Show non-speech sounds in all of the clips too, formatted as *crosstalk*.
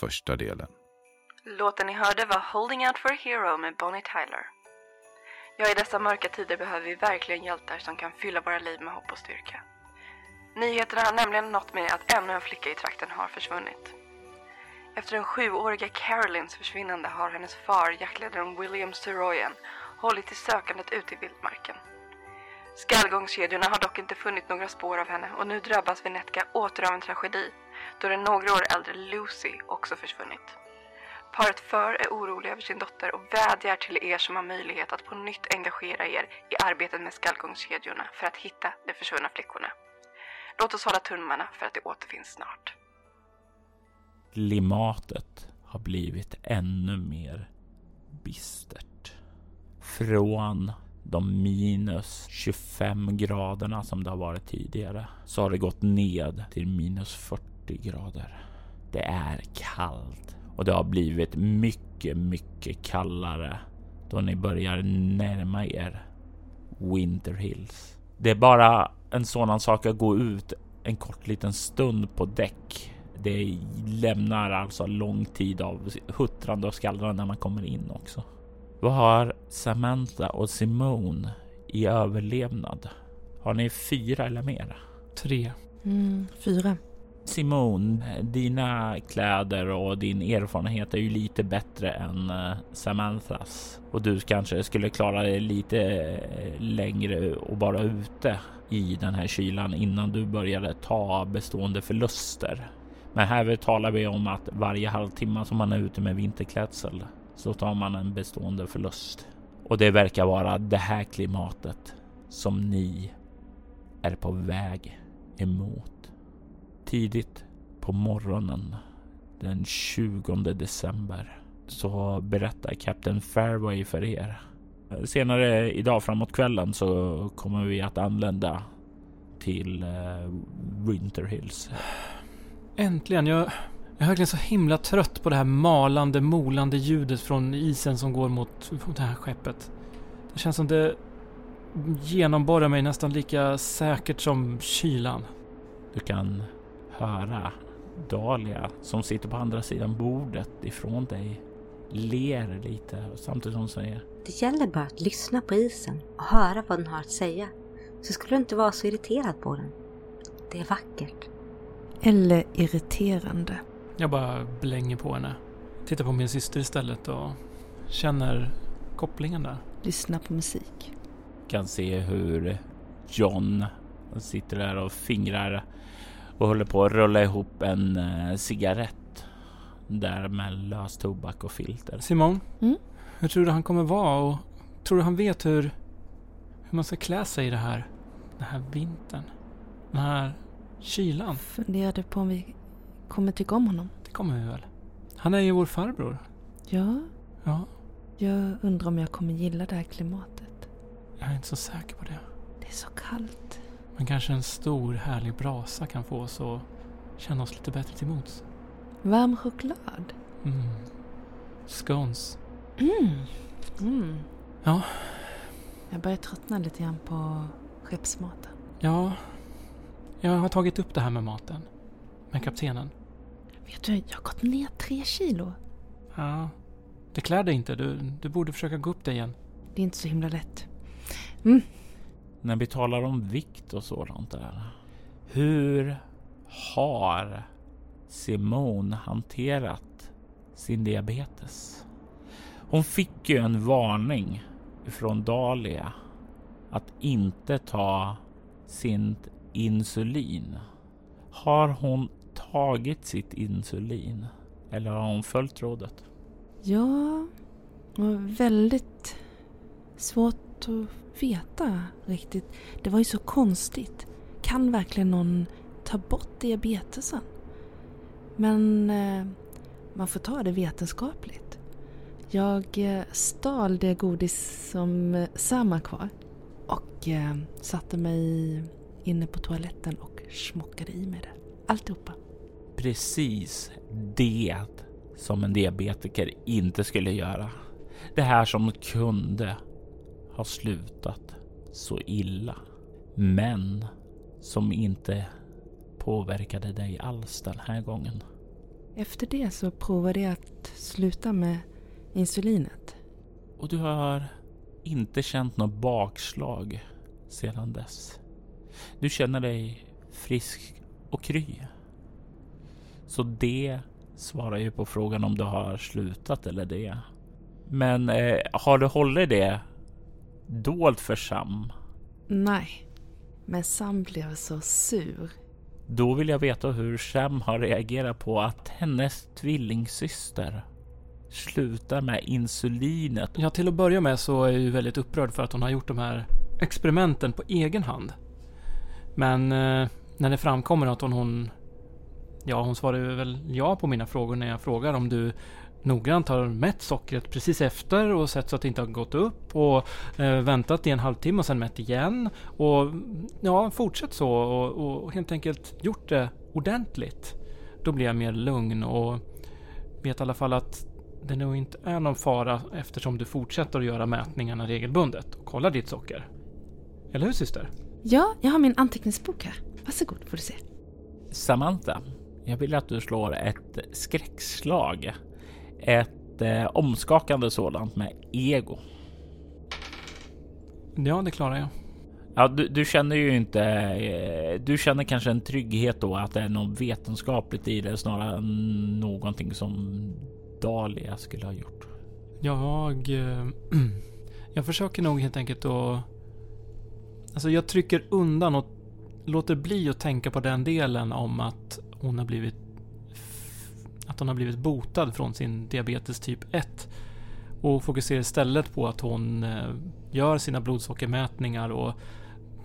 Första delen Låten ni hörde var Holding Out for a Hero med Bonnie Tyler. Ja, i dessa mörka tider behöver vi verkligen hjältar som kan fylla våra liv med hopp och styrka. Nyheterna har nämligen nått mig att ännu en flicka i trakten har försvunnit. Efter den sjuåriga Carolines försvinnande har hennes far, jaktledaren William Soroyan, hållit till sökandet ute i vildmarken. Skallgångskedjorna har dock inte funnit några spår av henne och nu drabbas Venetka åter av en tragedi då den några år äldre Lucy också försvunnit. Paret för är oroliga över sin dotter och vädjar till er som har möjlighet att på nytt engagera er i arbetet med skallgångskedjorna för att hitta de försvunna flickorna. Låt oss hålla tummarna för att det återfinns snart. klimatet har blivit ännu mer bistert. Från de minus 25 graderna som det har varit tidigare så har det gått ned till minus 40 grader. Det är kallt och det har blivit mycket, mycket kallare då ni börjar närma er Winter Hills. Det är bara en sådan sak att gå ut en kort liten stund på däck. Det lämnar alltså lång tid av huttrande och skallrande när man kommer in också. Vad har Samantha och Simone i överlevnad? Har ni fyra eller mer? Tre. Mm, fyra. Simone, eh, dina kläder och din erfarenhet är ju lite bättre än eh, Samanthas och du kanske skulle klara dig lite eh, längre och vara ute i den här kylan innan du började ta bestående förluster. Men här talar vi om att varje halvtimme som man är ute med vinterklädsel så tar man en bestående förlust. Och det verkar vara det här klimatet som ni är på väg emot. Tidigt på morgonen den 20 december så berättar Captain Fairway för er. Senare idag framåt kvällen så kommer vi att anlända till eh, Winter Hills. Äntligen! Jag, jag är verkligen så himla trött på det här malande, molande ljudet från isen som går mot, mot det här skeppet. Det känns som det genomborrar mig nästan lika säkert som kylan. Du kan höra Dahlia som sitter på andra sidan bordet ifrån dig ler lite samtidigt som hon säger Det gäller bara att lyssna på isen och höra vad den har att säga. Så skulle du inte vara så irriterad på den. Det är vackert. Eller irriterande. Jag bara blänger på henne. Tittar på min syster istället och känner kopplingen där. Lyssna på musik. kan se hur John sitter där och fingrar och håller på att rulla ihop en eh, cigarett där med lös tobak och filter. Simon? Mm? Hur tror du han kommer vara och tror du han vet hur, hur man ska klä sig i det här, den här vintern? Den här kylan? Funderade på om vi kommer tycka om honom. Det kommer vi väl? Han är ju vår farbror. Ja, Ja, jag undrar om jag kommer gilla det här klimatet. jag är inte så säker på det. Det är så kallt. Men kanske en stor härlig brasa kan få oss att känna oss lite bättre till mots. Varm choklad. Mm. Scones. Mm. Mm. Ja. Jag börjar tröttna lite grann på skeppsmaten. Ja, jag har tagit upp det här med maten. Med kaptenen. Vet du, jag har gått ner tre kilo. Ja, det klär dig inte. Du, du borde försöka gå upp det igen. Det är inte så himla lätt. När vi talar om vikt och sådant där. Hur har Simone hanterat sin diabetes? Hon fick ju en varning från Dahlia att inte ta sitt insulin. Har hon tagit sitt insulin? Eller har hon följt rådet? Ja, det var väldigt svårt att veta riktigt. Det var ju så konstigt. Kan verkligen någon ta bort diabetesen? Men eh, man får ta det vetenskapligt. Jag eh, stal det godis som eh, Sam har kvar och eh, satte mig inne på toaletten och smockade i mig det. Alltihopa. Precis det som en diabetiker inte skulle göra. Det här som kunde ha slutat så illa. Men som inte påverkade dig alls den här gången. Efter det så provade jag att sluta med insulinet. Och du har inte känt något bakslag sedan dess. Du känner dig frisk och kry. Så det svarar ju på frågan om du har slutat eller det. Men eh, har du hållit det dolt för Sam? Nej, men Sam blev så sur. Då vill jag veta hur Sam har reagerat på att hennes tvillingsyster slutar med insulinet. Ja, till att börja med så är jag ju väldigt upprörd för att hon har gjort de här experimenten på egen hand. Men eh, när det framkommer att hon, hon... Ja, hon svarar ju väl ja på mina frågor när jag frågar om du noggrant har mätt sockret precis efter och sett så att det inte har gått upp och eh, väntat i en halvtimme och sen mätt igen. Och ja, fortsätt så och, och helt enkelt gjort det ordentligt. Då blir jag mer lugn och vet i alla fall att det nog inte är någon fara eftersom du fortsätter att göra mätningarna regelbundet och kolla ditt socker. Eller hur syster? Ja, jag har min anteckningsbok här. Varsågod får du se. Samantha, jag vill att du slår ett skräckslag. Ett eh, omskakande sådant med ego. Ja, det klarar jag. Ja, du, du, känner ju inte. Eh, du känner kanske en trygghet då att det är något vetenskapligt i det snarare än någonting som Dahlia skulle ha gjort. Jag... eh, *clears throat* Jag försöker nog helt enkelt att... Alltså jag trycker undan och låter bli att tänka på den delen om att hon har blivit... Att hon har blivit botad från sin diabetes typ 1. Och fokuserar istället på att hon eh, gör sina blodsockermätningar och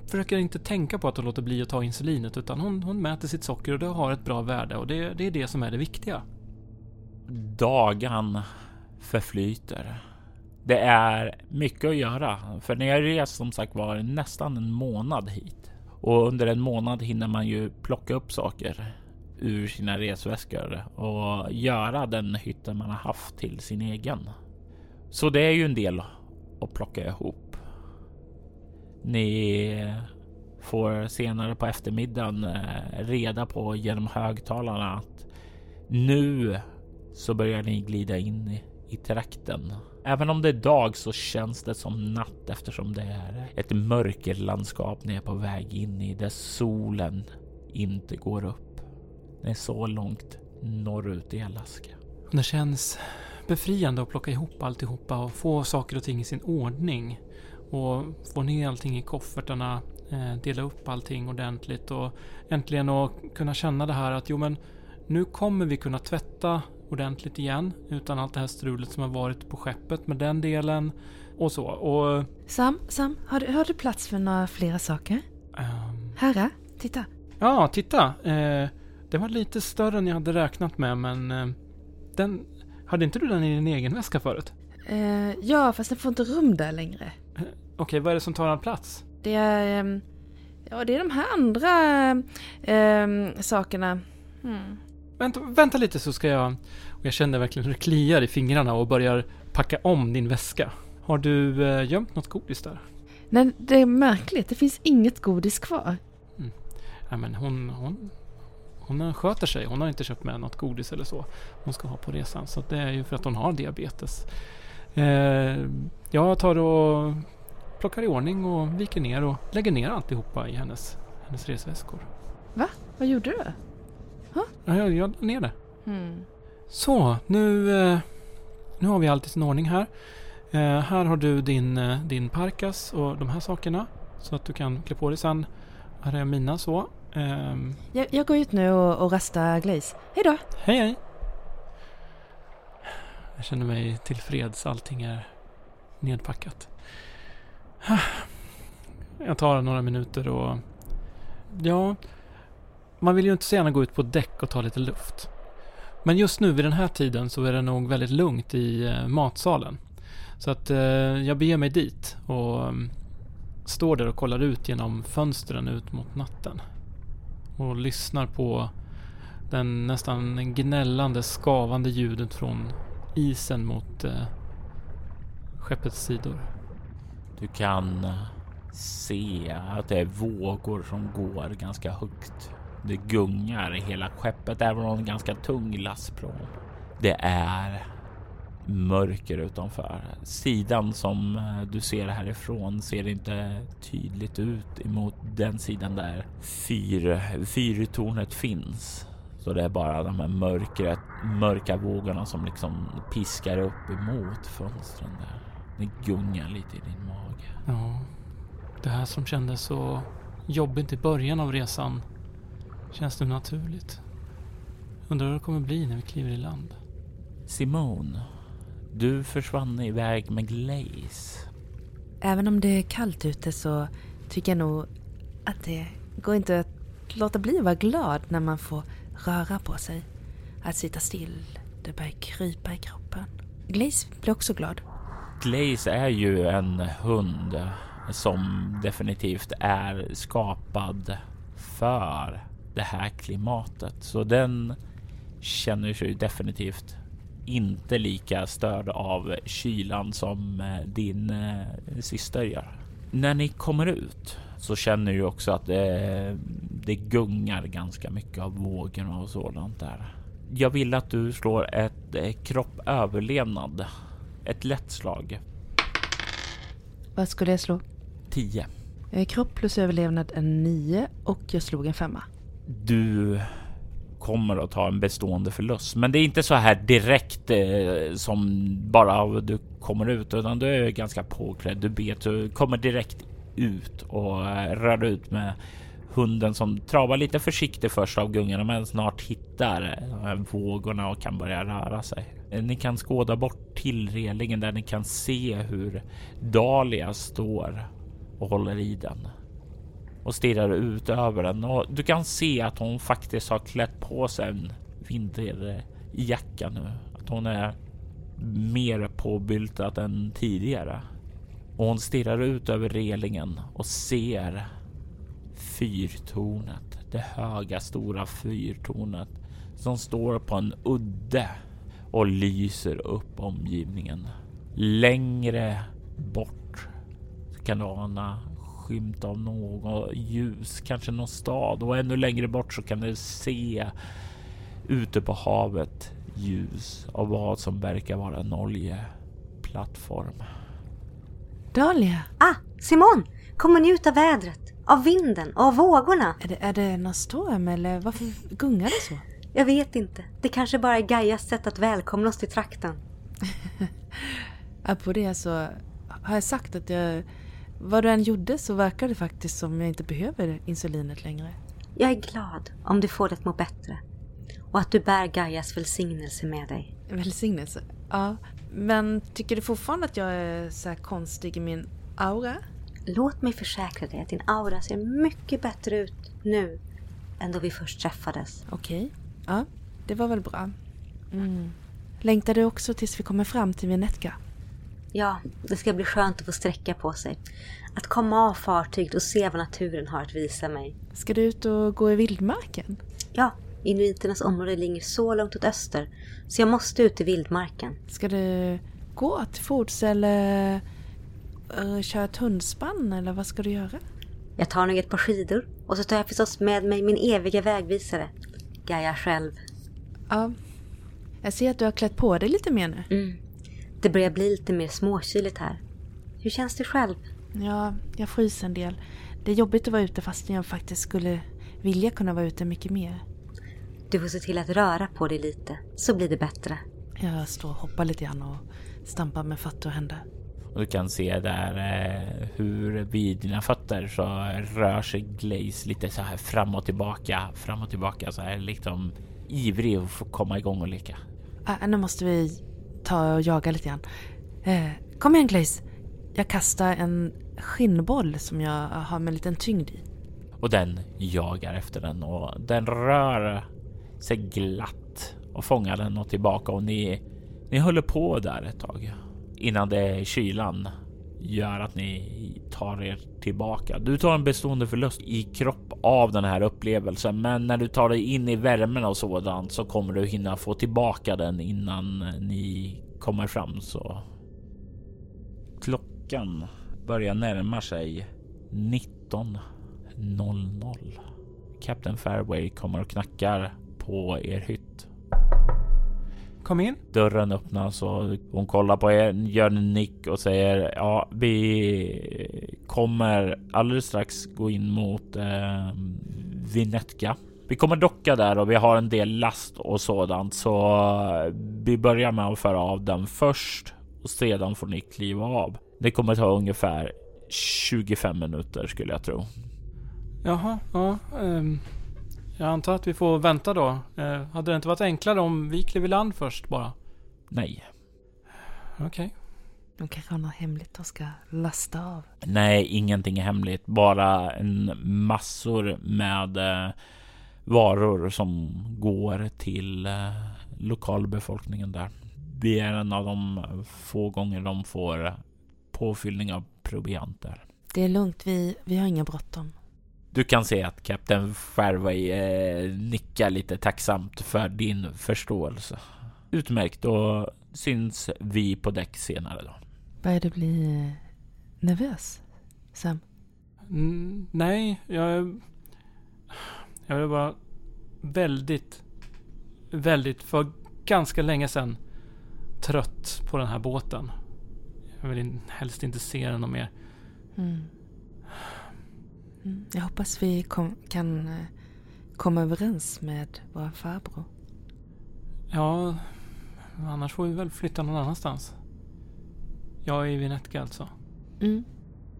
försöker inte tänka på att hon låter bli att ta insulinet utan hon, hon mäter sitt socker och det har ett bra värde och det, det är det som är det viktiga. Dagen förflyter. Det är mycket att göra, för när jag rest som sagt var nästan en månad hit och under en månad hinner man ju plocka upp saker ur sina resväskor och göra den hytten man har haft till sin egen. Så det är ju en del att plocka ihop. Ni får senare på eftermiddagen eh, reda på genom högtalarna att nu så börjar ni glida in i, i trakten. Även om det är dag så känns det som natt eftersom det är ett mörkerlandskap ni är på väg in i där solen inte går upp. Det är så långt norrut i Alaska. Det känns befriande att plocka ihop alltihopa och få saker och ting i sin ordning. Och få ner allting i koffertarna, eh, dela upp allting ordentligt och äntligen att kunna känna det här att jo men nu kommer vi kunna tvätta ordentligt igen utan allt det här strulet som har varit på skeppet med den delen och så. Och... Sam, Sam, har du, har du plats för några flera saker? ehm, Herre, titta. Ja, titta. Eh, det var lite större än jag hade räknat med men eh, den... Hade inte du den i din egen väska förut? Eh, ja, fast den får inte rum där längre. Okej, vad är det som tar all plats? Det är... ehm, ja, det är de här andra ehm, sakerna. Hmm. Vänta, vänta lite så ska jag... Och jag känner verkligen hur det kliar i fingrarna och börjar packa om din väska. Har du eh, gömt något godis där? Nej, det är märkligt. Det finns inget godis kvar. Nej men hon, hon, hon sköter sig. Hon har inte köpt med något godis eller så. Hon ska ha på resan. Så det är ju för att hon har diabetes. Eh, jag tar och plockar i ordning och viker ner och lägger ner alltihopa i hennes, hennes resväskor. Vad gjorde du? Ja, jag, jag la ner det. Hmm. Så, nu, eh, nu har vi allt i sin ordning här. Eh, här har du din, din parkas och de här sakerna. Så att du kan klä på dig sen. Här är mina så. Ehm, Jag, jag går ut nu och, och rastar Glaze. Hej då! hej hej! Jag känner mig tillfreds. Allting är nedpackat. Jag tar några minuter och... Ja, man vill ju inte så gärna gå ut på däck och ta lite luft. Men just nu vid den här tiden så är det nog väldigt lugnt i eh, matsalen. Så att eh, jag beger mig dit och mm, står där och kollar ut genom fönstren ut mot natten. Och lyssnar på den nästan gnällande, skavande ljudet från isen mot eh, skeppets sidor. Du kan eh, se att det är vågor som går ganska högt. Det gungar i hela skeppet, även om det är en ganska tung lastpråm. Det är mörker utanför. Sidan som eh, du ser härifrån ser inte tydligt ut emot den sidan där fyr, fyrtornet finns. Så det är bara de här mörkret, mörka vågorna som liksom piskar upp emot fönstren där. Det gungar lite i din mage. Ja, det här som kändes så jobbigt i början av resan känns nu naturligt. Undrar hur det kommer bli när vi kliver i land. Simone, du försvann iväg med Glaze. Även om det är kallt ute så tycker jag nog att det går inte att låta bli att vara glad när man får röra på sig. Att sitta still, det börjar krypa i kroppen. Glaze blir också glad. Glaze är ju en hund som definitivt är skapad för det här klimatet. Så den känner sig definitivt inte lika störd av kylan som eh, din eh, syster gör. När ni kommer ut så känner du också att det, det gungar ganska mycket av vågorna och sådant där. Jag vill att du slår ett eh, kropp överlevnad. Ett lätt slag. Vad skulle jag slå? 10. Eh, Kropp plus överlevnad är nio och jag slog en femma. Du kommer att ta en bestående förlust, men det är inte så här direkt eh, som bara du kommer ut, utan du är ganska påklädd. Du vet, du kommer direkt ut och eh, rör ut med hunden som travar lite försiktigt först av gungorna, men snart hittar de här vågorna och kan börja röra sig. Eh, ni kan skåda bort till relingen där ni kan se hur Dahlia står och håller i den och stirrar ut över den och du kan se att hon faktiskt har klätt på sig en vinterjacka nu. Att hon är mer påbyltad än tidigare. Och hon stirrar ut över relingen och ser fyrtornet. Det höga stora fyrtornet som står på en udde och lyser upp omgivningen. Längre bort kan du ana skymt av något ljus, kanske någon stad och ännu längre bort så kan du se ute på havet ljus av vad som verkar vara en oljeplattform. Dahlia, Ah, Simon! Kom och njut av vädret, av vinden och av vågorna. är det, är det någon storm eller varför gungar det så? Jag vet inte. Det kanske bara är Gaias sätt att välkomna oss till trakten. *laughs* Apropå det så har jag sagt att jag, vad du än gjorde så verkar det faktiskt som jag inte behöver insulinet längre. Jag är glad om du får det att må bättre. Och att du bär Gaias välsignelse med dig. Välsignelse. Ja, men tycker du fortfarande att jag är så konstig i min aura? Låt mig försäkra dig att din aura ser mycket bättre ut nu än då vi först träffades. Okej. Ja, det var väl bra. Mm. Längtar du också tills vi kommer fram till Venetka? Ja, det ska bli skönt att få sträcka på sig. Att komma av fartyget och se vad naturen har att visa mig. Ska du ut och gå i vildmarken? Ja, inuiternas område ligger så långt åt öster så jag måste ut i vildmarken. Ska du gå till fots eller eh, köra ett hundspann eller vad ska du göra? Jag tar nog ett par skidor och så tar jag förstås med mig min eviga vägvisare, Gaia själv. Ja, jag ser att du har klätt på dig lite mer nu. Mm. Det börjar bli lite mer småkyligt här. Hur känns det själv? Ja, jag fryser en del. Det är jobbigt att vara ute fast jag faktiskt skulle vilja kunna vara ute mycket mer. Du får se till att röra på dig lite, så blir det bättre. Jag står och hoppar lite grann och stampar med fötter och händer. Och du kan se där eh, hur vid dina fötter så rör sig Glaze lite så här fram och tillbaka, fram och tillbaka så här liksom ivrig att få komma igång och leka. Ah, nu måste vi ta och jaga lite grann. Eh, kom igen Glaze. Jag kastar en skinnboll som jag har med en liten tyngd i. Och den jagar efter den och den rör sig glatt och fångar den och tillbaka och ni, ni håller på där ett tag innan det är kylan gör att ni tar er tillbaka. Du tar en bestående förlust i kropp av den här upplevelsen, men när du tar dig in i värmen och sådant så kommer du hinna få tillbaka den innan ni kommer fram. Så klockan börjar närma sig 19.00. Captain Fairway kommer och knackar på er hytt. Kom in. Dörren öppnas och hon kollar på er, gör en nick och säger ja, vi kommer alldeles strax gå in mot eh, Vinetka. Vi kommer docka där och vi har en del last och sådant, så vi börjar med att föra av den först och sedan får ni kliva av. Det kommer ta ungefär 25 minuter skulle jag tro. Jaha, ja. ehm, jag antar att vi får vänta då. Eh, hade det inte varit enklare om vi klev i land först bara? Nej, Okej. De kanske har något hemligt de ska lasta av. nej, ingenting är hemligt. Bara en massor med eh, varor som går till eh, lokalbefolkningen där. Det är en av de få gånger de får påfyllning av provianter. Det är lugnt, vi, vi har inga bråttom. Du kan se att Captain Fairway eh, nickar lite tacksamt för din förståelse. Utmärkt, då syns vi på däck senare då. Börjar du bli eh, nervös, Sam? Mm, nej, jag... Jag är bara väldigt, väldigt, för ganska länge sedan trött på den här båten. Jag vill helst inte se den något mer. Mm. Mm. Jag hoppas vi kom, kan eh, komma överens med vår farbror. Ja, annars får vi väl flytta någon annanstans. Jag är i Vinetka alltså. Mm.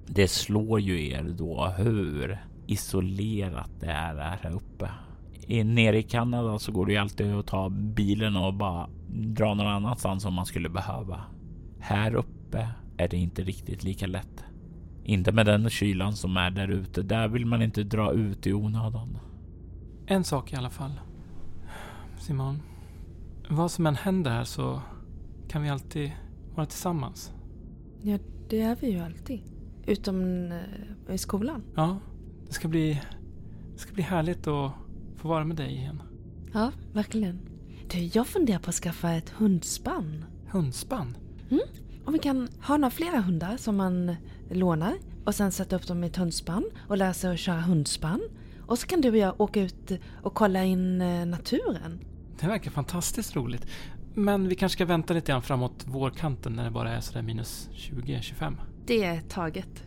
Det slår ju er då hur isolerat det är här uppe. I, nere i Kanada så går det ju alltid att ta bilen och bara dra någon annanstans om man skulle behöva. Här uppe är det inte riktigt lika lätt. Inte med den kylan som är där ute. Där vill man inte dra ut i onödan. En sak i alla fall. Simon. Vad som än händer här så kan vi alltid vara tillsammans. Ja, det är vi ju alltid. Utom eh, i skolan. Ja, det ska bli, det ska bli härligt att få vara med dig igen. Ja, verkligen. Du, jag funderar på att skaffa ett hundspann. Hundspann? Om vi kan ha några flera hundar som man lånar och sen sätta upp dem i ett hundspann och lära sig att köra hundspann. Och så kan du och jag åka ut och kolla in eh, naturen. Det verkar fantastiskt roligt. Men vi kanske ska vänta lite grann framåt vårkanten när det bara är sådär minus 20-25. Det är taget.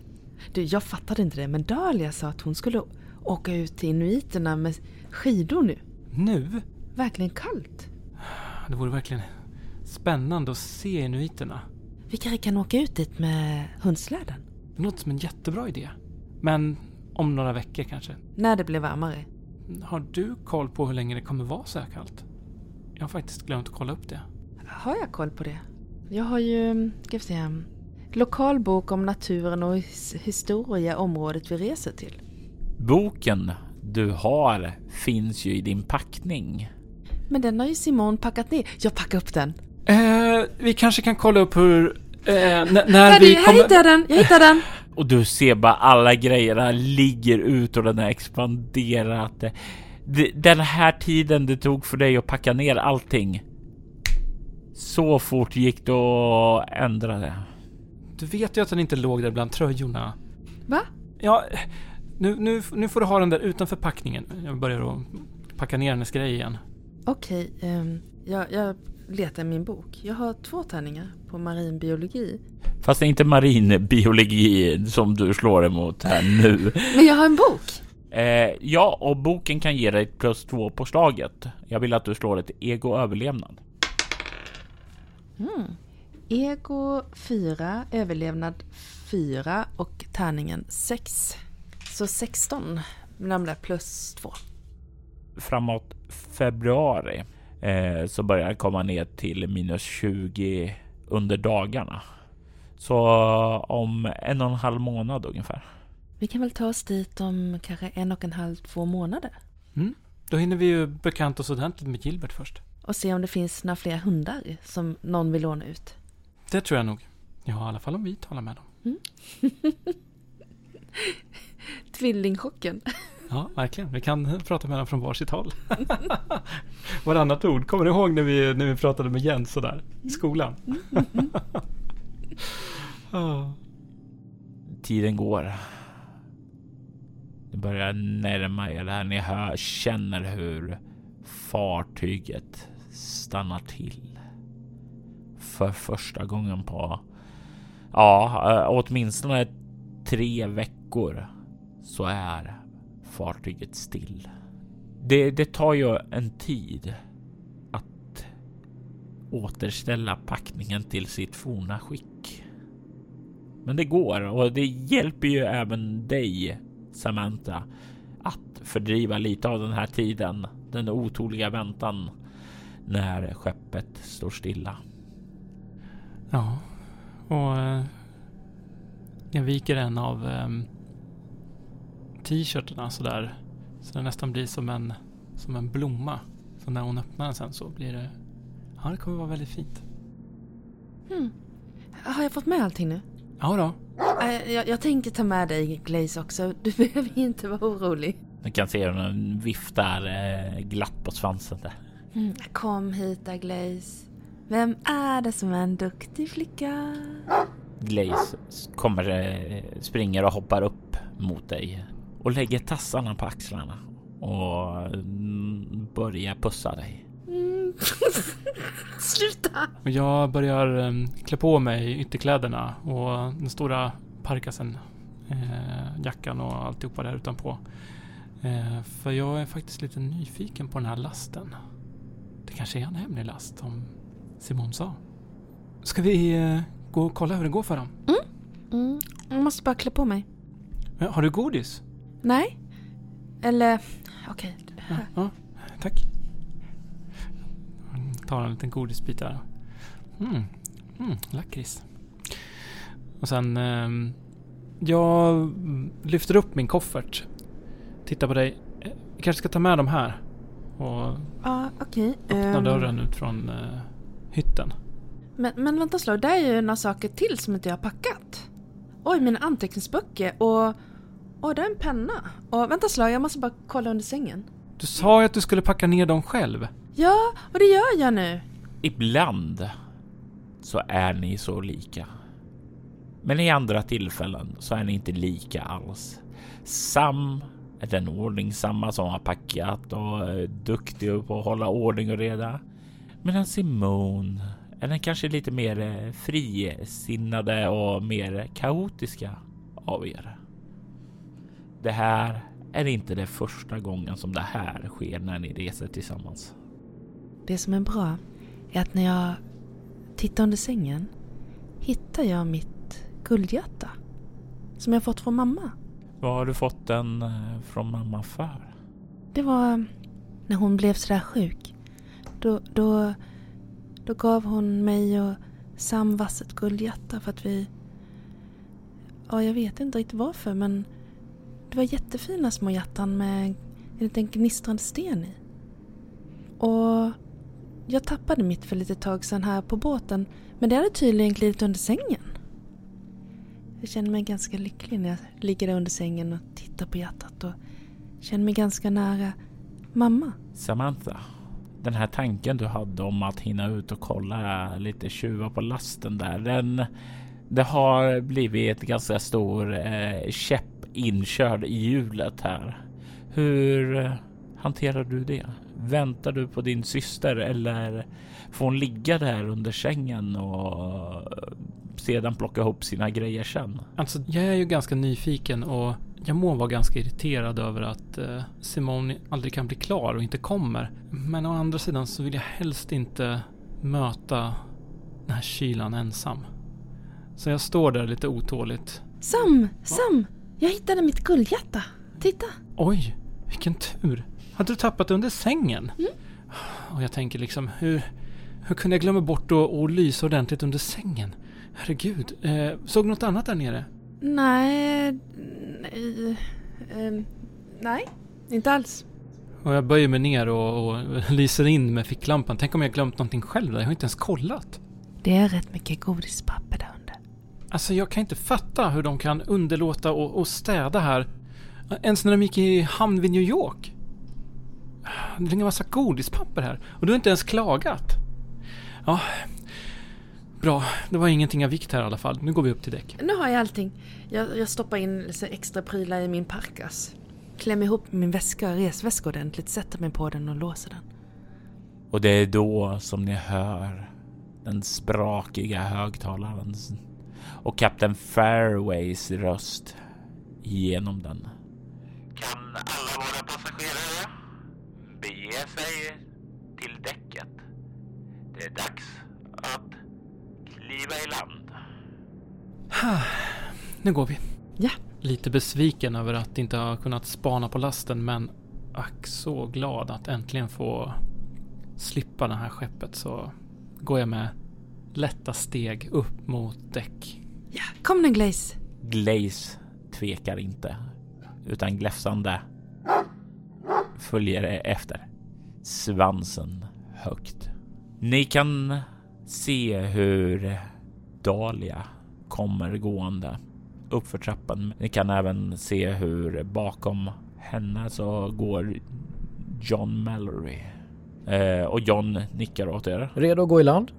Du, jag fattade inte det, men Dahlia sa att hon skulle åka ut till inuiterna med skidor nu. Nu? Verkligen kallt. Det vore verkligen spännande att se inuiterna. Vi kanske kan åka ut dit med hundsläden. Det låter som en jättebra idé. Men om några veckor kanske. När det blir varmare. Har du koll på hur länge det kommer vara så här kallt? Jag har faktiskt glömt att kolla upp det. Har jag koll på det? Jag har ju, ska vi se, lokalbok om naturen och his- historia området vi reser till. Boken du har finns ju i din packning. Men den har ju Simon packat ner. Jag packar upp den. Eh, vi kanske kan kolla upp hur... Eh, när vi jag kommer... hittade den! Jag hittade den! *laughs* Och du ser bara alla grejerna ligger ut och den har expanderat. Det- Den här tiden det tog för dig att packa ner allting. Så fort gick det att ändra det. Du vet ju att den inte låg där bland tröjorna. Va? Ja, nu, nu, nu får du ha den där utanför packningen. Jag börjar att packa ner hennes grej igen. Okej, ehm, jag, jag letar i min bok. Jag har två tärningar på marinbiologi. Fast det är inte marinbiologi som du slår emot här nu. *laughs* Men jag har en bok! Eh, ja, och boken kan ge dig plus två på slaget. Jag vill att du slår ett ego överlevnad. Ego 4, överlevnad 4 och tärningen 6. Så 16 ramlar plus 2. Framåt februari eh, så börjar det komma ner till minus 20 under dagarna. Så om en och en halv månad ungefär. Vi kan väl ta oss dit om kanske en och en halv, två månader. Då hinner vi ju bekanta oss ordentligt med Gilbert först. Och se om det finns några fler hundar som någon vill låna ut. Det tror jag nog. Ja, i alla fall om vi talar med dem. *laughs* Tvillingchocken. Ja, verkligen. Vi kan prata med dem från varsitt håll. *laughs* Varannat ord. Kommer du ihåg när vi, när vi pratade med Jens sådär i skolan? *laughs* Tiden går. Ni börjar närma er här. Ni hör, känner hur fartyget stannar till. För första gången på, ja, eh, åtminstone tre veckor så är fartyget still. Det, det tar ju en tid att återställa packningen till sitt forna skick. Men det går och det hjälper ju även dig, Samantha, att fördriva lite av den här tiden, den otåliga väntan när skeppet står stilla. Ja, och eh, jag viker en av eh, t-shirtarna sådär. Så det nästan blir som en, som en blomma. Så när hon öppnar den sen så blir det... Ja, det kommer vara väldigt fint. Hmm. Har jag fått med allting nu? Ja då. Äh, Jag, jag tänkte ta med dig Glaze också. Du *laughs* behöver inte vara orolig. Du kan se hur den viftar eh, glatt på svansen där. Mm. Kom hit då Glaze. Vem är det som är en duktig flicka? Glaze kommer, eh, springer och hoppar upp mot dig och lägger tassarna på axlarna och mm, börjar pussa dig. Mm. *laughs* Sluta! Och jag börjar eh, klä på mig ytterkläderna och den stora parkasen, eh, jackan och alltihopa där utanpå. Eh, för jag är faktiskt lite nyfiken på den här lasten. Det kanske är en hemlig last som Simon sa. Ska vi eh, gå och kolla hur det går för dem? Mm. Jag måste bara klä på mig. Har du godis? Nej? Eller, okej. Ja, ja tack. Jag tar en liten godisbit där. Mm, mm, lakrits. Och sen... ehm, jag lyfter upp min koffert. Tittar på dig. Eh, Vi kanske ska ta med de här. Och Ja, okej. öppna Ehm, dörren ut från eh, hytten. Men, men vänta slag, där är ju några saker till som inte jag har packat. Oj, mina anteckningsböcker och... Oj, där är en penna. Och vänta slag, jag måste bara kolla under sängen. Du sa ju att du skulle packa ner dem själv. Ja, och det gör jag nu. Ibland så är ni så lika. Men i andra tillfällen så är ni inte lika alls. Sam är den ordningsamma som har packat och är duktig på att hålla ordning och reda. Medan Simone är den kanske lite mer frisinnade och mer kaotiska av er. Det här är inte det första gången som det här sker när ni reser tillsammans. Det som är bra är att när jag tittar under sängen hittar jag mitt guldhjärta. Som jag fått från mamma. Vad har du fått den eh, från mamma för? Det var när hon blev sådär sjuk. Då, då, då gav hon mig och Sam vasset guldhjärta för att vi... Ja, jag vet inte riktigt varför men var jättefina små hjärtan med en liten gnistrande sten i. Och jag tappade mitt för lite tag sedan här på båten men det hade tydligen glidit under sängen. Jag känner mig ganska lycklig när jag ligger där under sängen och tittar på hjärtat och känner mig ganska nära mamma. Samantha, den här tanken du hade om att hinna ut och kolla lite tjuvar på lasten där, den det har blivit ett ganska stor eh, käpp inkörd i hjulet här. Hur eh, hanterar du det? Väntar du på din syster eller får hon ligga där under sängen och eh, sedan plocka ihop sina grejer sen? Alltså, jag är ju ganska nyfiken och jag må vara ganska irriterad över att eh, Simone aldrig kan bli klar och inte kommer. Men å andra sidan så vill jag helst inte möta den här kylan ensam. Så jag står där lite otåligt. Sam! Sam! Jag hittade mitt guldhjärta. Titta! Oj, vilken tur. Hade du tappat det under sängen? Och jag tänker liksom, hur, hur kunde jag glömma bort att, att lysa ordentligt under sängen? Herregud, eh, såg du något annat där nere? Nej... Nej... ehm, nej, inte alls. Och jag böjer mig ner och, och lyser in med ficklampan. Tänk om jag glömt någonting själv där? Jag har inte ens kollat. Det är rätt mycket godispapper där. Alltså jag kan inte fatta hur de kan underlåta att städa här. Ens när de gick i hamn vid New York. Det ligger en massa godispapper här. Och du har inte ens klagat. Ja, bra. Det var ingenting av vikt här i alla fall. Nu går vi upp till däck. Nu har jag allting. Jag, jag stoppar in lite extra prylar i min parkas. Klämmer ihop min väska, resväska ordentligt, sätter mig på den och låser den. Och det är då som ni hör den sprakiga högtalaren och Captain Fairways röst genom den. Kan alla våra passagerare bege sig till däcket? Det är dags att kliva i land. *sighs* Nu går vi. Ja. Lite besviken över att inte ha kunnat spana på lasten men ack så glad att äntligen få slippa det här skeppet så går jag med lätta steg upp mot däck. Ja, kom nu Glaze. Glaze tvekar inte utan gläfsande följer efter. Svansen högt. Ni kan se hur Dahlia kommer gående uppför trappan. Ni kan även se hur bakom henne så går John Mallory. Eh, och John nickar åt er. Redo att gå i land?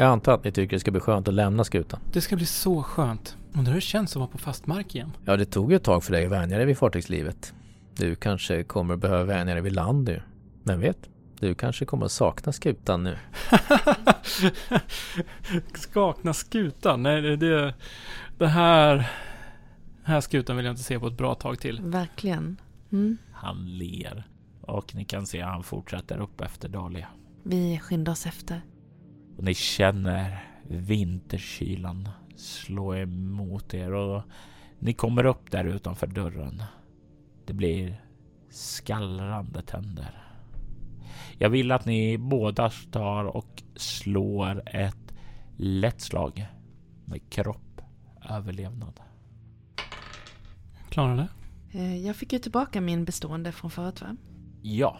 Jag antar att ni tycker det ska bli skönt att lämna skutan. Det ska bli så skönt. Undrar hur det känns att vara på fast mark igen. Ja, det tog ju ett tag för dig att vänja dig vid fartygslivet. Du kanske kommer att behöva vänja dig vid land nu. Vem vet? Du kanske kommer att sakna skutan nu. *laughs* Skakna skutan. Nej, det, det, det här... Den här skutan vill jag inte se på ett bra tag till. Verkligen. Mm. Han ler och ni kan se att han fortsätter upp efter Dahlia. Vi skyndar oss efter. Och ni känner vinterkylan slå emot er och ni kommer upp där utanför dörren. Det blir skallrande tänder. Jag vill att ni båda tar och slår ett lätt slag med kropp överlevnad. Klarar det? Eh, Jag fick ju tillbaka min bestående från förut va? Ja,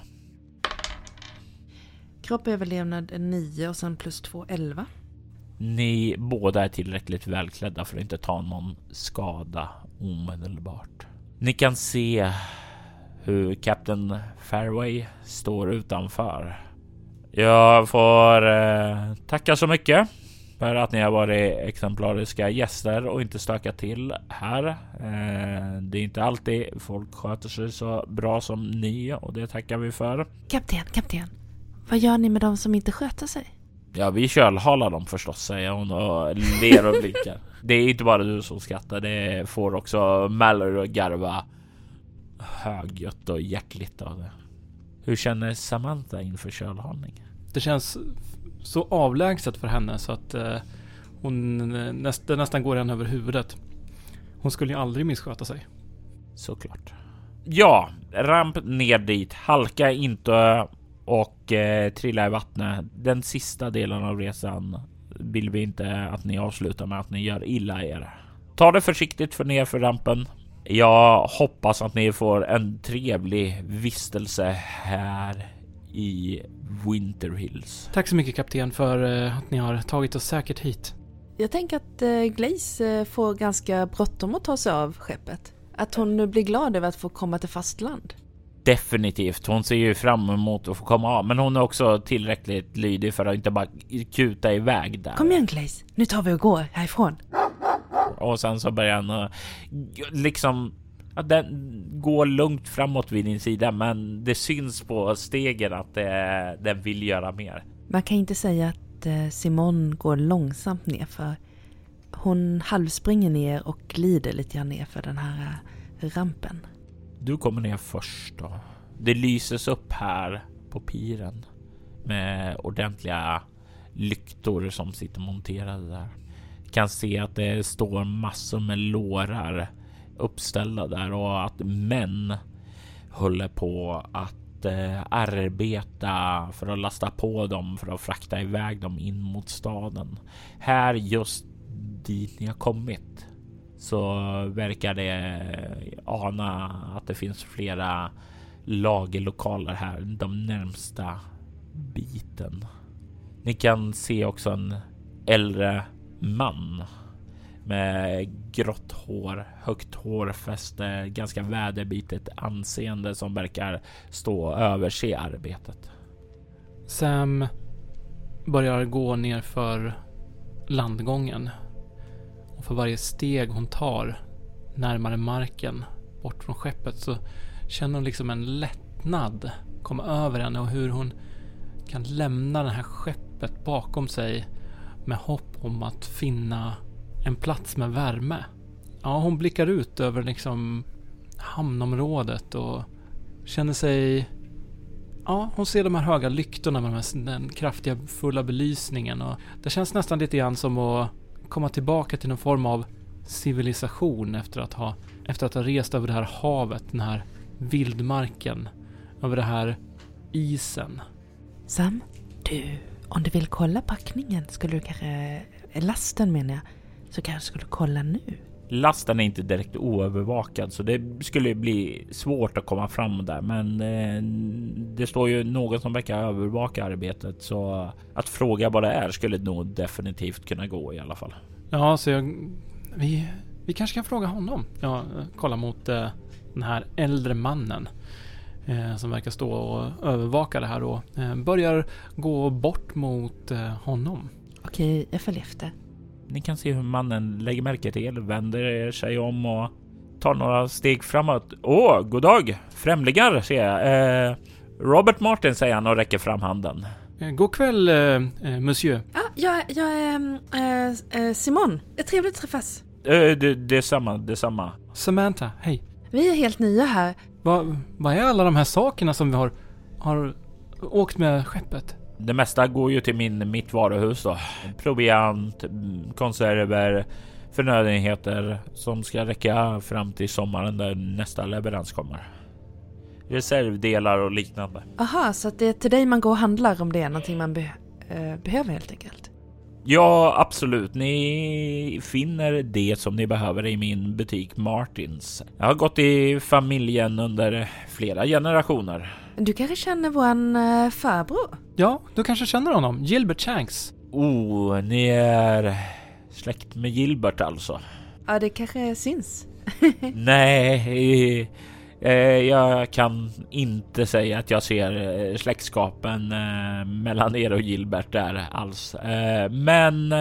Kropp överlevnad är 9 och sen plus 2, 11. ni båda är tillräckligt välklädda för att inte ta någon skada omedelbart. Ni kan se hur Captain Fairway står utanför. Jag får eh, tacka så mycket för att ni har varit exemplariska gäster och inte stökat till här. Eh, det är inte alltid folk sköter sig så bra som ni och det tackar vi för. Kapten, kapten. Vad gör ni med de som inte sköter sig? Ja, vi kölhalar dem förstås, säger hon och ler och blinkar. Det är inte bara du som skrattar, det får också Mallory och garva högljutt och hjärtligt av det. Hur känner Samantha inför kölhalning? Det känns så avlägset för henne så att eh, hon näst, det nästan går henne över huvudet. Hon skulle ju aldrig missköta sig. Såklart. Ja, ramp ner dit. Halka inte och eh, trilla i vattnet. Den sista delen av resan vill vi inte att ni avslutar med att ni gör illa er. Ta det försiktigt för ner för rampen. Jag hoppas att ni får en trevlig vistelse här i Winter Hills. Tack så mycket kapten för eh, att ni har tagit oss säkert hit. Jag tänker att eh, Glaze eh, får ganska bråttom att ta sig av skeppet. Att hon nu blir glad över att få komma till fastland. Definitivt. Hon ser ju fram emot att få komma av, men hon är också tillräckligt lydig för att inte bara kuta iväg där. Kom igen Glaze, nu tar vi och går härifrån. Och sen så börjar han liksom att den går lugnt framåt vid din sida, men det syns på stegen att det, den vill göra mer. Man kan inte säga att eh, Simon går långsamt ner för hon halvspringer ner och glider lite grann ner för den här eh, rampen. Du kommer ner först då. Det lyses upp här på piren med ordentliga lyktor som sitter monterade där. Kan se att det står massor med lårar uppställda där och att män håller på att eh, arbeta för att lasta på dem för att frakta iväg dem in mot staden. Här just dit ni har kommit så verkar det eh, ana att det finns flera lagerlokaler här de närmsta biten. Ni kan se också en äldre man med grått hår, högt hårfäste, ganska väderbitet anseende som verkar stå och överse arbetet. Sam börjar gå ner för landgången. Och för varje steg hon tar närmare marken, bort från skeppet, så känner hon liksom en lättnad komma över henne och hur hon kan lämna det här skeppet bakom sig med hopp om att finna en plats med värme. Ja, hon blickar ut över liksom hamnområdet och känner sig... Ja, hon ser de här höga lyktorna med den kraftiga fulla belysningen och det känns nästan lite grann som att komma tillbaka till någon form av civilisation efter att ha, efter att ha rest över det här havet, den här vildmarken, över det här isen. Sam, du, om du vill kolla packningen skulle du kanske... Lasten menar jag. Så kanske skulle kolla nu. Lasten är inte direkt oövervakad så det skulle bli svårt att komma fram där. Men eh, det står ju någon som verkar övervaka arbetet så att fråga vad det är skulle nog definitivt kunna gå i alla fall. Ja, så jag... Vi, vi kanske kan fråga honom. Jag kollar mot eh, den här äldre mannen eh, som verkar stå och övervaka det här och eh, börjar gå bort mot eh, honom. Okej, jag följer efter. Ni kan se hur mannen lägger märke till, vänder sig om och tar några steg framåt. Åh, god dag! Främlingar ser jag. Eh, Robert Martin säger han och räcker fram handen. Eh, God kväll, eh, eh, monsieur. Ja, jag, jag är äh, Simon. Trevligt att träffas. Eh, det, det är samma, det är samma. Samantha, hej. Vi är helt nya här. Vad vad är alla de här sakerna som vi har, har åkt med skeppet? Det mesta går ju till min, mitt varuhus då. Proviant, konserver, förnödenheter som ska räcka fram till sommaren där nästa leverans kommer. Reservdelar och liknande. Aha, så det är till dig man går och handlar om det är någonting man be eh, behöver helt enkelt. Ja, absolut. Ni finner det som ni behöver i min butik Martins. Jag har gått i familjen under flera generationer. Du kanske känner våran eh, farbror? Ja, du kanske känner honom? Gilbert Shanks. Oh, ni är släkt med Gilbert alltså? Ja, det kanske syns. *laughs* Nej, eh, jag kan inte säga att jag ser eh, släktskapen eh, mellan er och Gilbert där alls. Eh, men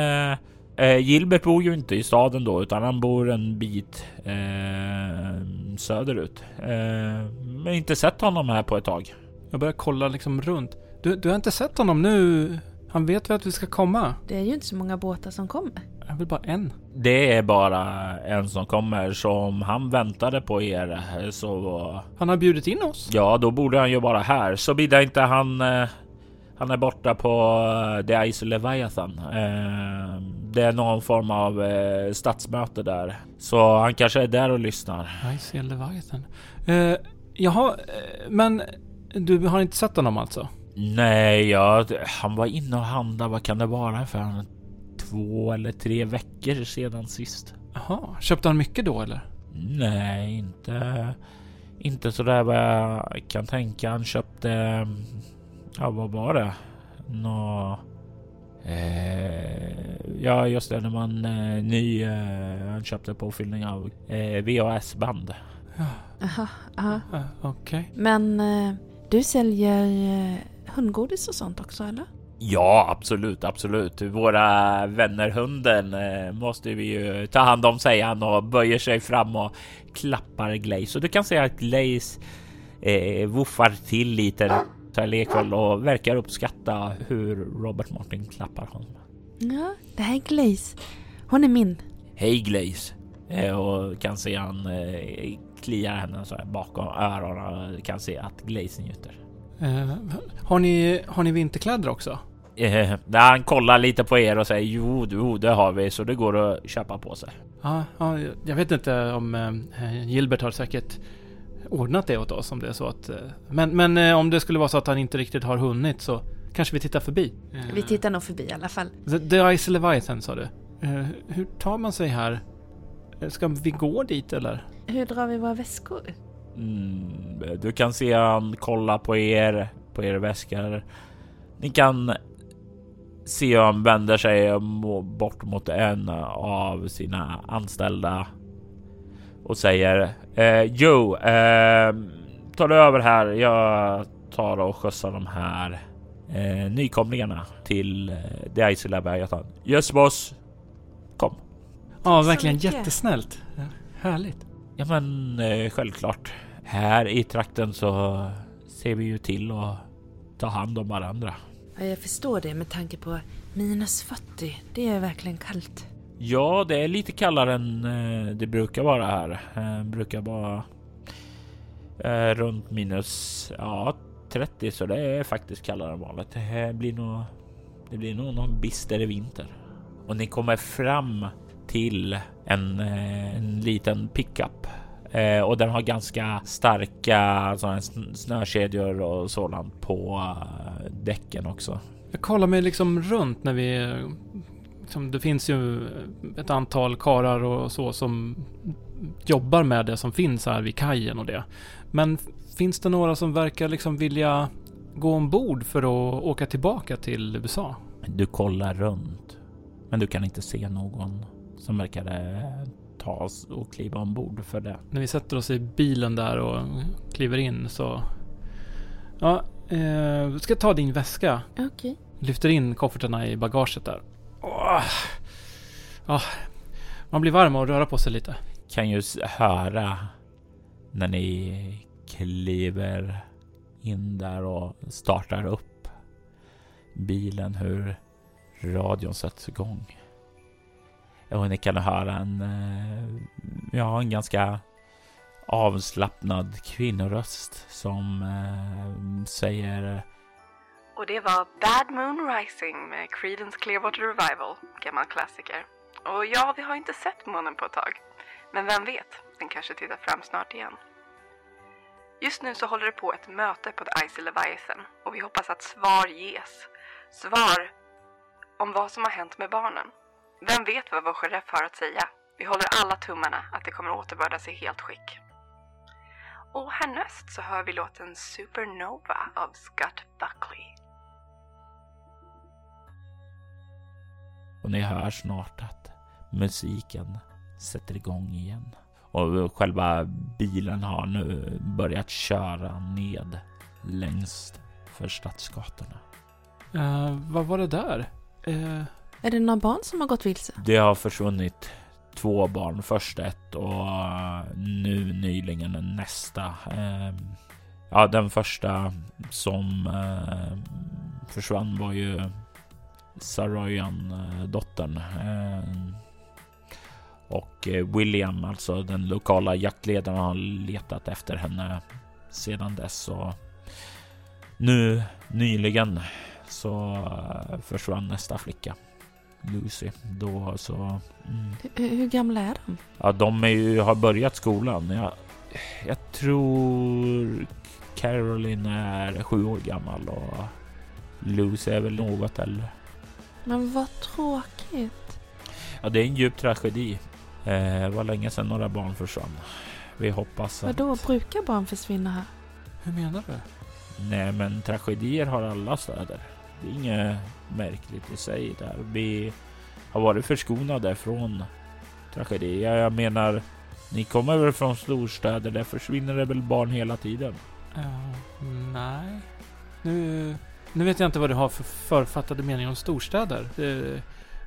Gilbert bor ju inte i staden då, utan han bor en bit söderut. Men inte sett honom här på ett tag. Jag börjar kolla liksom runt. Du, du har inte sett honom nu? Han vet väl att vi ska komma? Det är ju inte så många båtar som kommer. Jag vill bara en. Det är bara en som kommer som han väntade på er. Så Han har bjudit in oss. ja, då borde han ju vara här. Så bidda inte han. Eh, han är borta på eh, The Ice Leviathan. Eh, det är någon form av eh, stadsmöte där, så han kanske är där och lyssnar. I see Leviathan. Uh, jaha, eh, men du har inte sett honom alltså? Nej, ja, han var inne och handlade. Vad kan det vara för en, två eller tre veckor sedan sist? Jaha, köpte han mycket då eller? Nej, inte, inte så där vad jag kan tänka. Han köpte, ja vad var det? Nå, eh, ja just det, när man eh, ny, eh, han köpte påfyllning av eh, VHS-band. Aha, aha. Okej. Men eh, du säljer eh, hundgodis och sånt också eller? Ja, absolut, absolut. Våra vänner hunden eh, måste vi ju ta hand om, säger han och böjer sig fram och klappar Glaze. Och du kan se att Glaze eh, woofar till lite så här lekfull och verkar uppskatta hur Robert Martin klappar honom. Ja, det här är Glaze. Hon är min. Hej Glaze! Eh, och kan se han eh, kliar henne så här bakom öronen och kan se att Glaze njuter. Eh, har, ni, har ni vinterkläder också? Eh, han kollar lite på er och säger jo, jo, det har vi så det går att köpa på sig. Ja, ja jag vet inte om eh, Gilbert har säkert ordnat det åt oss om det är så att... Eh, men, men eh, om det skulle vara så att han inte riktigt har hunnit så kanske vi tittar förbi. Eh, Vi tittar nog förbi i alla fall. The, the Ice Leviathan sa du. Eh, hur tar man sig här? Eh, Ska vi gå dit eller? Hur drar vi våra väskor? Mm, du kan se han kolla på er, på er väskor. Ni kan se hur han vänder sig bort mot en av sina anställda och säger eh, Jo, eh, ta du över här. Jag tar och skjutsar de här eh, nykomlingarna till eh, The Icy Leviathan. Yes boss. Kom. Ja, verkligen jättesnällt. Härligt. Ja men eh, självklart. Här i trakten så ser vi ju till att ta hand om varandra. Ja, jag förstår det med tanke på minus 40. Det är verkligen kallt. Ja, det är lite kallare än eh, det brukar vara här. Eh, brukar vara eh, runt minus ja, 30 så det är faktiskt kallare än vanligt. Det blir nog. Det blir nog någon bister vinter och ni kommer fram till en, en liten pickup eh, och den har ganska starka sådana sn- snökedjor och sådant på eh, däcken också. Jag kollar mig liksom runt när vi... Liksom, det finns ju ett antal karar och så som jobbar med det som finns här vid kajen och det. Men finns det några som verkar liksom vilja gå ombord för att åka tillbaka till USA? Du kollar runt, men du kan inte se någon som verkar eh, ta oss och kliva ombord för det. När vi sätter oss i bilen där och kliver in så... Ja, eh, ska jag ta din väska? Okej. Lyfter in koffertarna i bagaget där. Åh. Ja, man blir varm och röra på sig lite. Kan ju höra när ni kliver in där och startar upp bilen hur radion sätts igång. Och ni kan höra en, eh, ja, en ganska avslappnad kvinnoröst som eh, säger Och det var Bad Moon Rising med Creedence Clearwater Revival, gammal klassiker. Och ja, vi har inte sett månen på ett tag. Men vem vet, den kanske tittar fram snart igen. Just nu så håller det på ett möte på The Icy Leviathan och vi hoppas att svar ges. Svar om vad som har hänt med barnen. Vem vet vad vår sheriff har att säga? Vi håller alla tummarna att det kommer återbördas i helt skick. Och härnäst så hör vi låten Supernova av Scott Buckley. Och ni hör snart att musiken sätter igång igen. Och själva bilen har nu börjat köra ned längs för stadsgatorna. Eh, vad var det där? Eh, är det några barn som har gått vilse? Det har försvunnit två barn. Först ett och eh, nu nyligen nästa. Ehm, ja, den första som eh, försvann var ju Saroyan, eh, dottern. Ehm, och William, alltså den lokala jaktledaren, har letat efter henne sedan dess. Och nu nyligen så försvann nästa flicka. Lucy. Då så... Mm. Hur, hur gamla är de? Ja, de är ju, har börjat skolan. Jag, jag tror Caroline är sju år gammal och Lucy är väl något äldre. Men vad tråkigt. Ja, det är en djup tragedi. Eh, det var länge sedan några barn försvann. Vi hoppas att... Vadå, brukar barn försvinna här? hur menar du? Nej, men tragedier har alla städer. Det är inget märkligt i sig där. Vi har varit förskonade från tragedier. Jag menar, ni kommer väl från storstäder? Där försvinner det väl barn hela tiden? Eh, nej. Nu, nu vet jag inte vad du har för författade meningar om storstäder. Eh,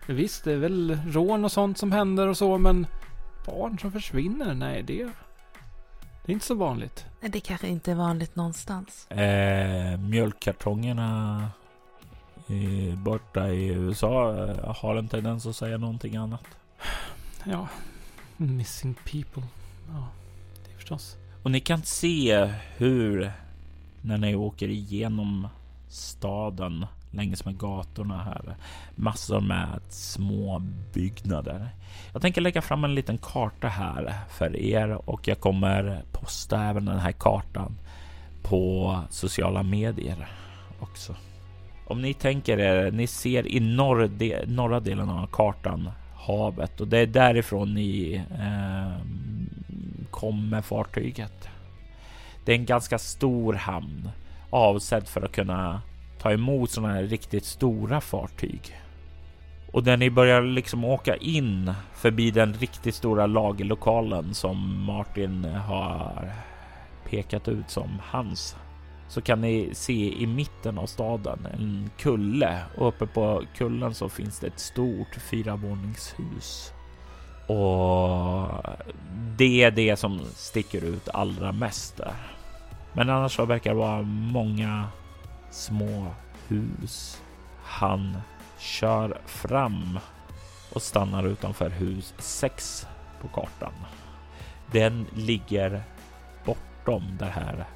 visst, det är väl rån och sånt som händer och så, men barn som försvinner? Nej, det, det är inte så vanligt. Nej, Det kanske inte är vanligt någonstans. Eh, mjölkkartongerna eh, borta i USA eh, har en tendens att säga någonting annat. Ja, missing people. Ja, det är förstås. Och ni kan se hur när ni åker igenom staden längs med gatorna här. Massor med små byggnader. Jag tänker lägga fram en liten karta här för er och jag kommer posta även den här kartan på sociala medier också. Om ni tänker er, ni ser i norr, de, norra delen av kartan havet och det är därifrån ni eh, kom med fartyget. Det är en ganska stor hamn avsedd för att kunna ta emot sådana här riktigt stora fartyg. Och när ni börjar liksom åka in förbi den riktigt stora lagerlokalen som Martin har pekat ut som hans så kan ni se i mitten av staden en kulle och uppe på kullen så finns det ett stort fyravåningshus. Och det är det som sticker ut allra mest där. Men annars så verkar det vara många små hus. Han kör fram och stannar utanför hus 6 på kartan. Den ligger bortom det här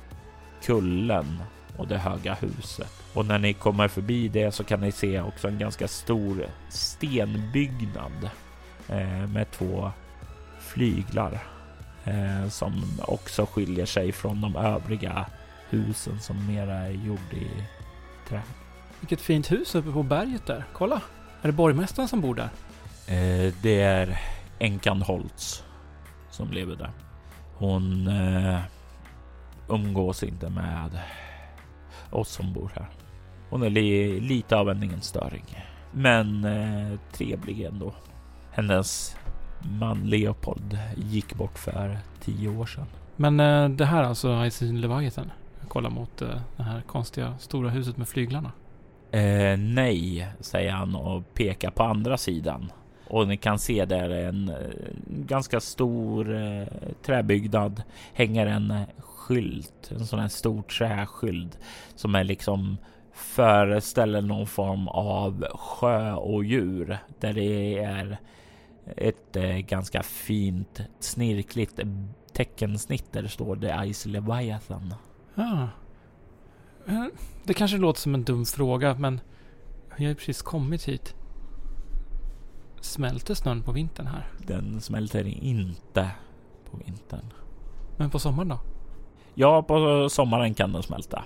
kullen och det höga huset. Och när ni kommer förbi det så kan ni se också en ganska stor stenbyggnad eh, med två flyglar eh, som också skiljer sig från de övriga husen som mera är gjord i trä. Vilket fint hus uppe på berget där. Kolla! Är det borgmästaren som bor där? Eh, det är änkan Holtz som lever där. Hon umgås inte med oss som bor här. Hon är li lite av en enstöring, men eh, trevlig ändå. Hennes man Leopold gick bort för tio år sedan. Men eh, det här alltså Ice Leviathan? Jag kollar mot eh, det här konstiga stora huset med flyglarna. Eh, nej, säger han och pekar på andra sidan. Och ni kan se där en eh, ganska stor eh, träbyggnad hänger en skylt, en sån här stor träskylt som är liksom föreställer någon form av sjö och djur där det är ett eh, ganska fint snirkligt teckensnitt där det står The Ice Leviathan. Ja. Eh, Det kanske låter som en dum fråga, men jag har ju precis kommit hit. Smälter snön på vintern här? Den smälter inte på vintern. Men på sommaren då? Ja, på sommaren kan den smälta.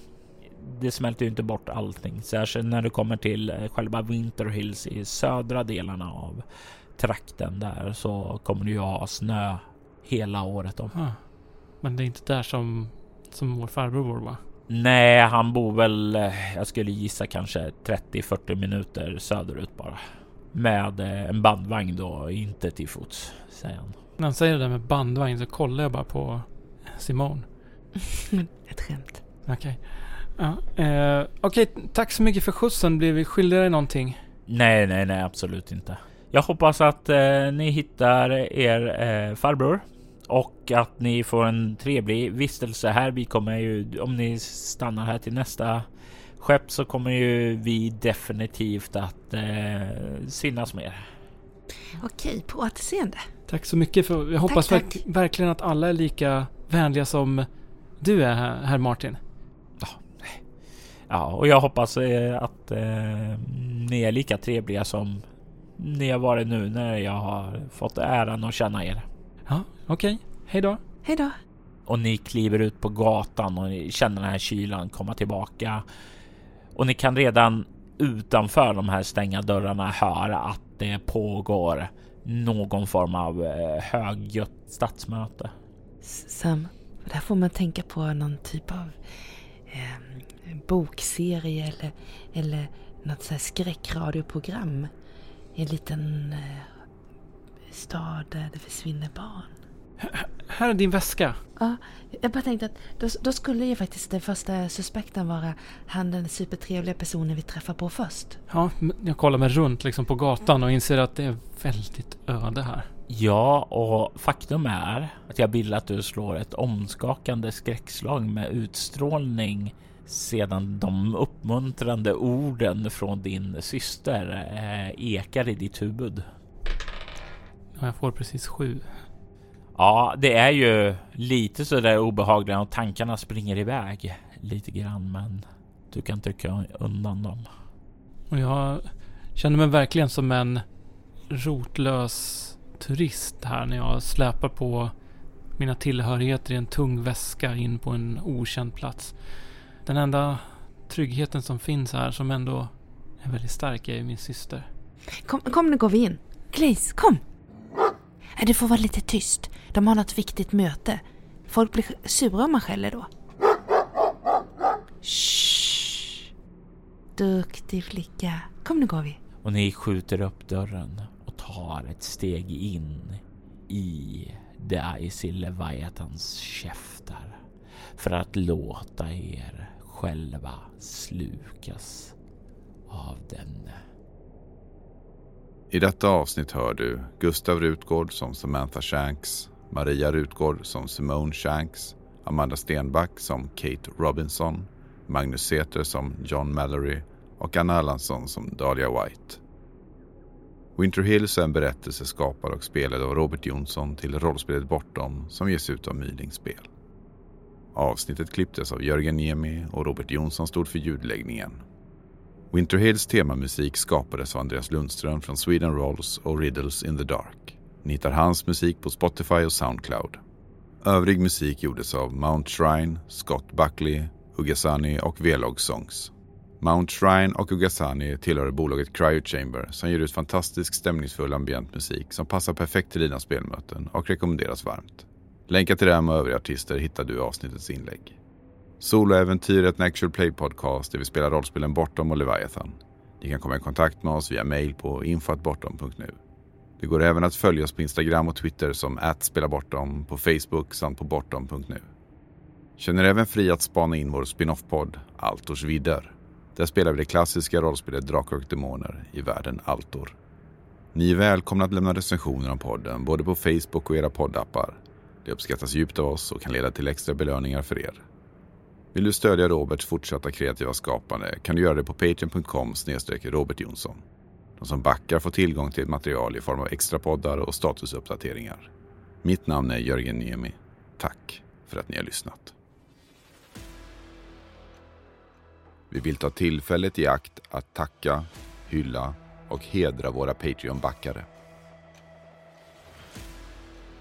Det smälter ju inte bort allting, särskilt när du kommer till eh, själva Winter Hills i södra delarna av trakten där så kommer du ju ha snö hela året om. Ah. Men det är inte där som, som vår farbror bor va? Nej, han bor väl, eh, jag skulle gissa kanske 30-40 minuter söderut bara. Med eh, en bandvagn då, inte till fots, säger han. När han säger det där med bandvagn så kollar jag bara på Simone. *laughs* Ett skämt. Okej. Ja, eh, Okej, tack så mycket för skjutsen. Blir vi skyldiga dig någonting? Nej, nej, nej, absolut inte. Jag hoppas att eh, ni hittar er eh, farbror och att ni får en trevlig vistelse här. Vi kommer ju, om ni stannar här till nästa skepp så kommer ju vi definitivt att eh, synas mer. Okej, på återseende. Tack så mycket. För jag hoppas tack. verk- verkligen att alla är lika vänliga som du är, här- herr Martin. Ja, och jag hoppas eh, att eh, ni är lika trevliga som ni har varit nu när jag har fått äran att känna er. Ja, okej. Hej då. Hej då. och ni kliver ut på gatan och ni känner den här kylan komma tillbaka. Och ni kan redan utanför de här stängda dörrarna höra att det pågår någon form av eh, högljutt stadsmöte. S- Sam, det här får man tänka på någon typ av eh, bokserie eller, eller något så här skräckradioprogram. I en liten eh, stad där det försvinner barn. Här är din väska. Ja, jag bara tänkte att då, då skulle ju faktiskt den första suspekten vara han den supertrevliga personen vi träffar på först. Ja, jag kollar mig runt liksom på gatan och inser att det är väldigt öde här. Ja, och faktum är att jag vill att du slår ett omskakande skräckslag med utstrålning sedan de uppmuntrande orden från din syster eh, ekar i ditt huvud. Ja, jag får precis sju. Ja, det är ju lite så där obehagligt och tankarna springer iväg lite grann, men du kan trycka undan dem. Och jag känner mig verkligen som en rotlös turist här när jag släpar på mina tillhörigheter i en tung väska in på en okänd plats. Den enda tryggheten som finns här som ändå är väldigt stark är min syster. Kom, kom nu går vi in. Glaze, kom! Nej, du får vara lite tyst. De har något viktigt möte. Folk blir sura om man skäller då. Shh. Duktig flicka. Kom nu går vi. Och ni skjuter upp dörren tar ett steg in i Daisy Leviathans käftar för att låta er själva slukas av den. I detta avsnitt hör du Gustav Rutgård som Samantha Shanks, Maria Rutgård som Simone Shanks, Amanda Stenback som Kate Robinson, Magnus Säter som John Mallory och Anna Erlandsson som Dahlia White. Winter Hills är en berättelse skapad och spelad av Robert Jonsson till rollspelet Bortom som ges ut av Myling Spel. Avsnittet klipptes av Jörgen Niemi och Robert Jonsson stod för ljudläggningen. Winter Hills temamusik skapades av Andreas Lundström från Sweden Rolls och Riddles in the Dark. Ni hittar hans musik på Spotify och Soundcloud. Övrig musik gjordes av Mount Shrine, Scott Buckley, Ugasani och Velog Songs. Mount Shrine och Ugasani tillhör bolaget Cryo Chamber som ger ut fantastisk stämningsfull ambient musik som passar perfekt till dina spelmöten och rekommenderas varmt. Länkar till dem och övriga artister hittar du i avsnittets inlägg. Soloäventyret en actual play podcast där vi spelar rollspelen Bortom och Leviathan. Ni kan komma i kontakt med oss via mail på infoatbortom.nu. Det går även att följa oss på Instagram och Twitter som @spelabortom, på Facebook samt på bortom.nu. Känner även fri att spana in vår spin-off-podd Altors vidder. Där spelar vi det klassiska rollspelet Drakar och Demoner i världen Altor. Ni är välkomna att lämna recensioner om podden både på Facebook och era poddappar. Det uppskattas djupt av oss och kan leda till extra belöningar för er. Vill du stödja Roberts fortsatta kreativa skapande kan du göra det på patreon.com Robert Jonsson. De som backar får tillgång till material i form av extra poddar och statusuppdateringar. Mitt namn är Jörgen Niemi. Tack för att ni har lyssnat. Vi vill ta tillfället i akt att tacka, hylla och hedra våra Patreon-backare.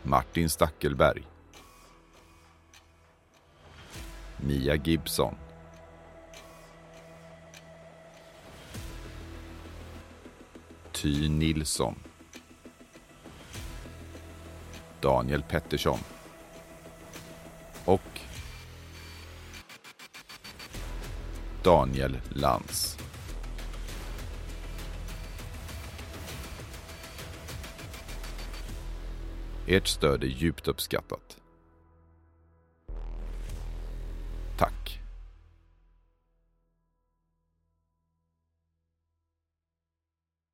Martin Stackelberg. Mia Gibson. Ty Nilsson. Daniel Pettersson. Och Daniel Lantz. Ert stöd är djupt uppskattat.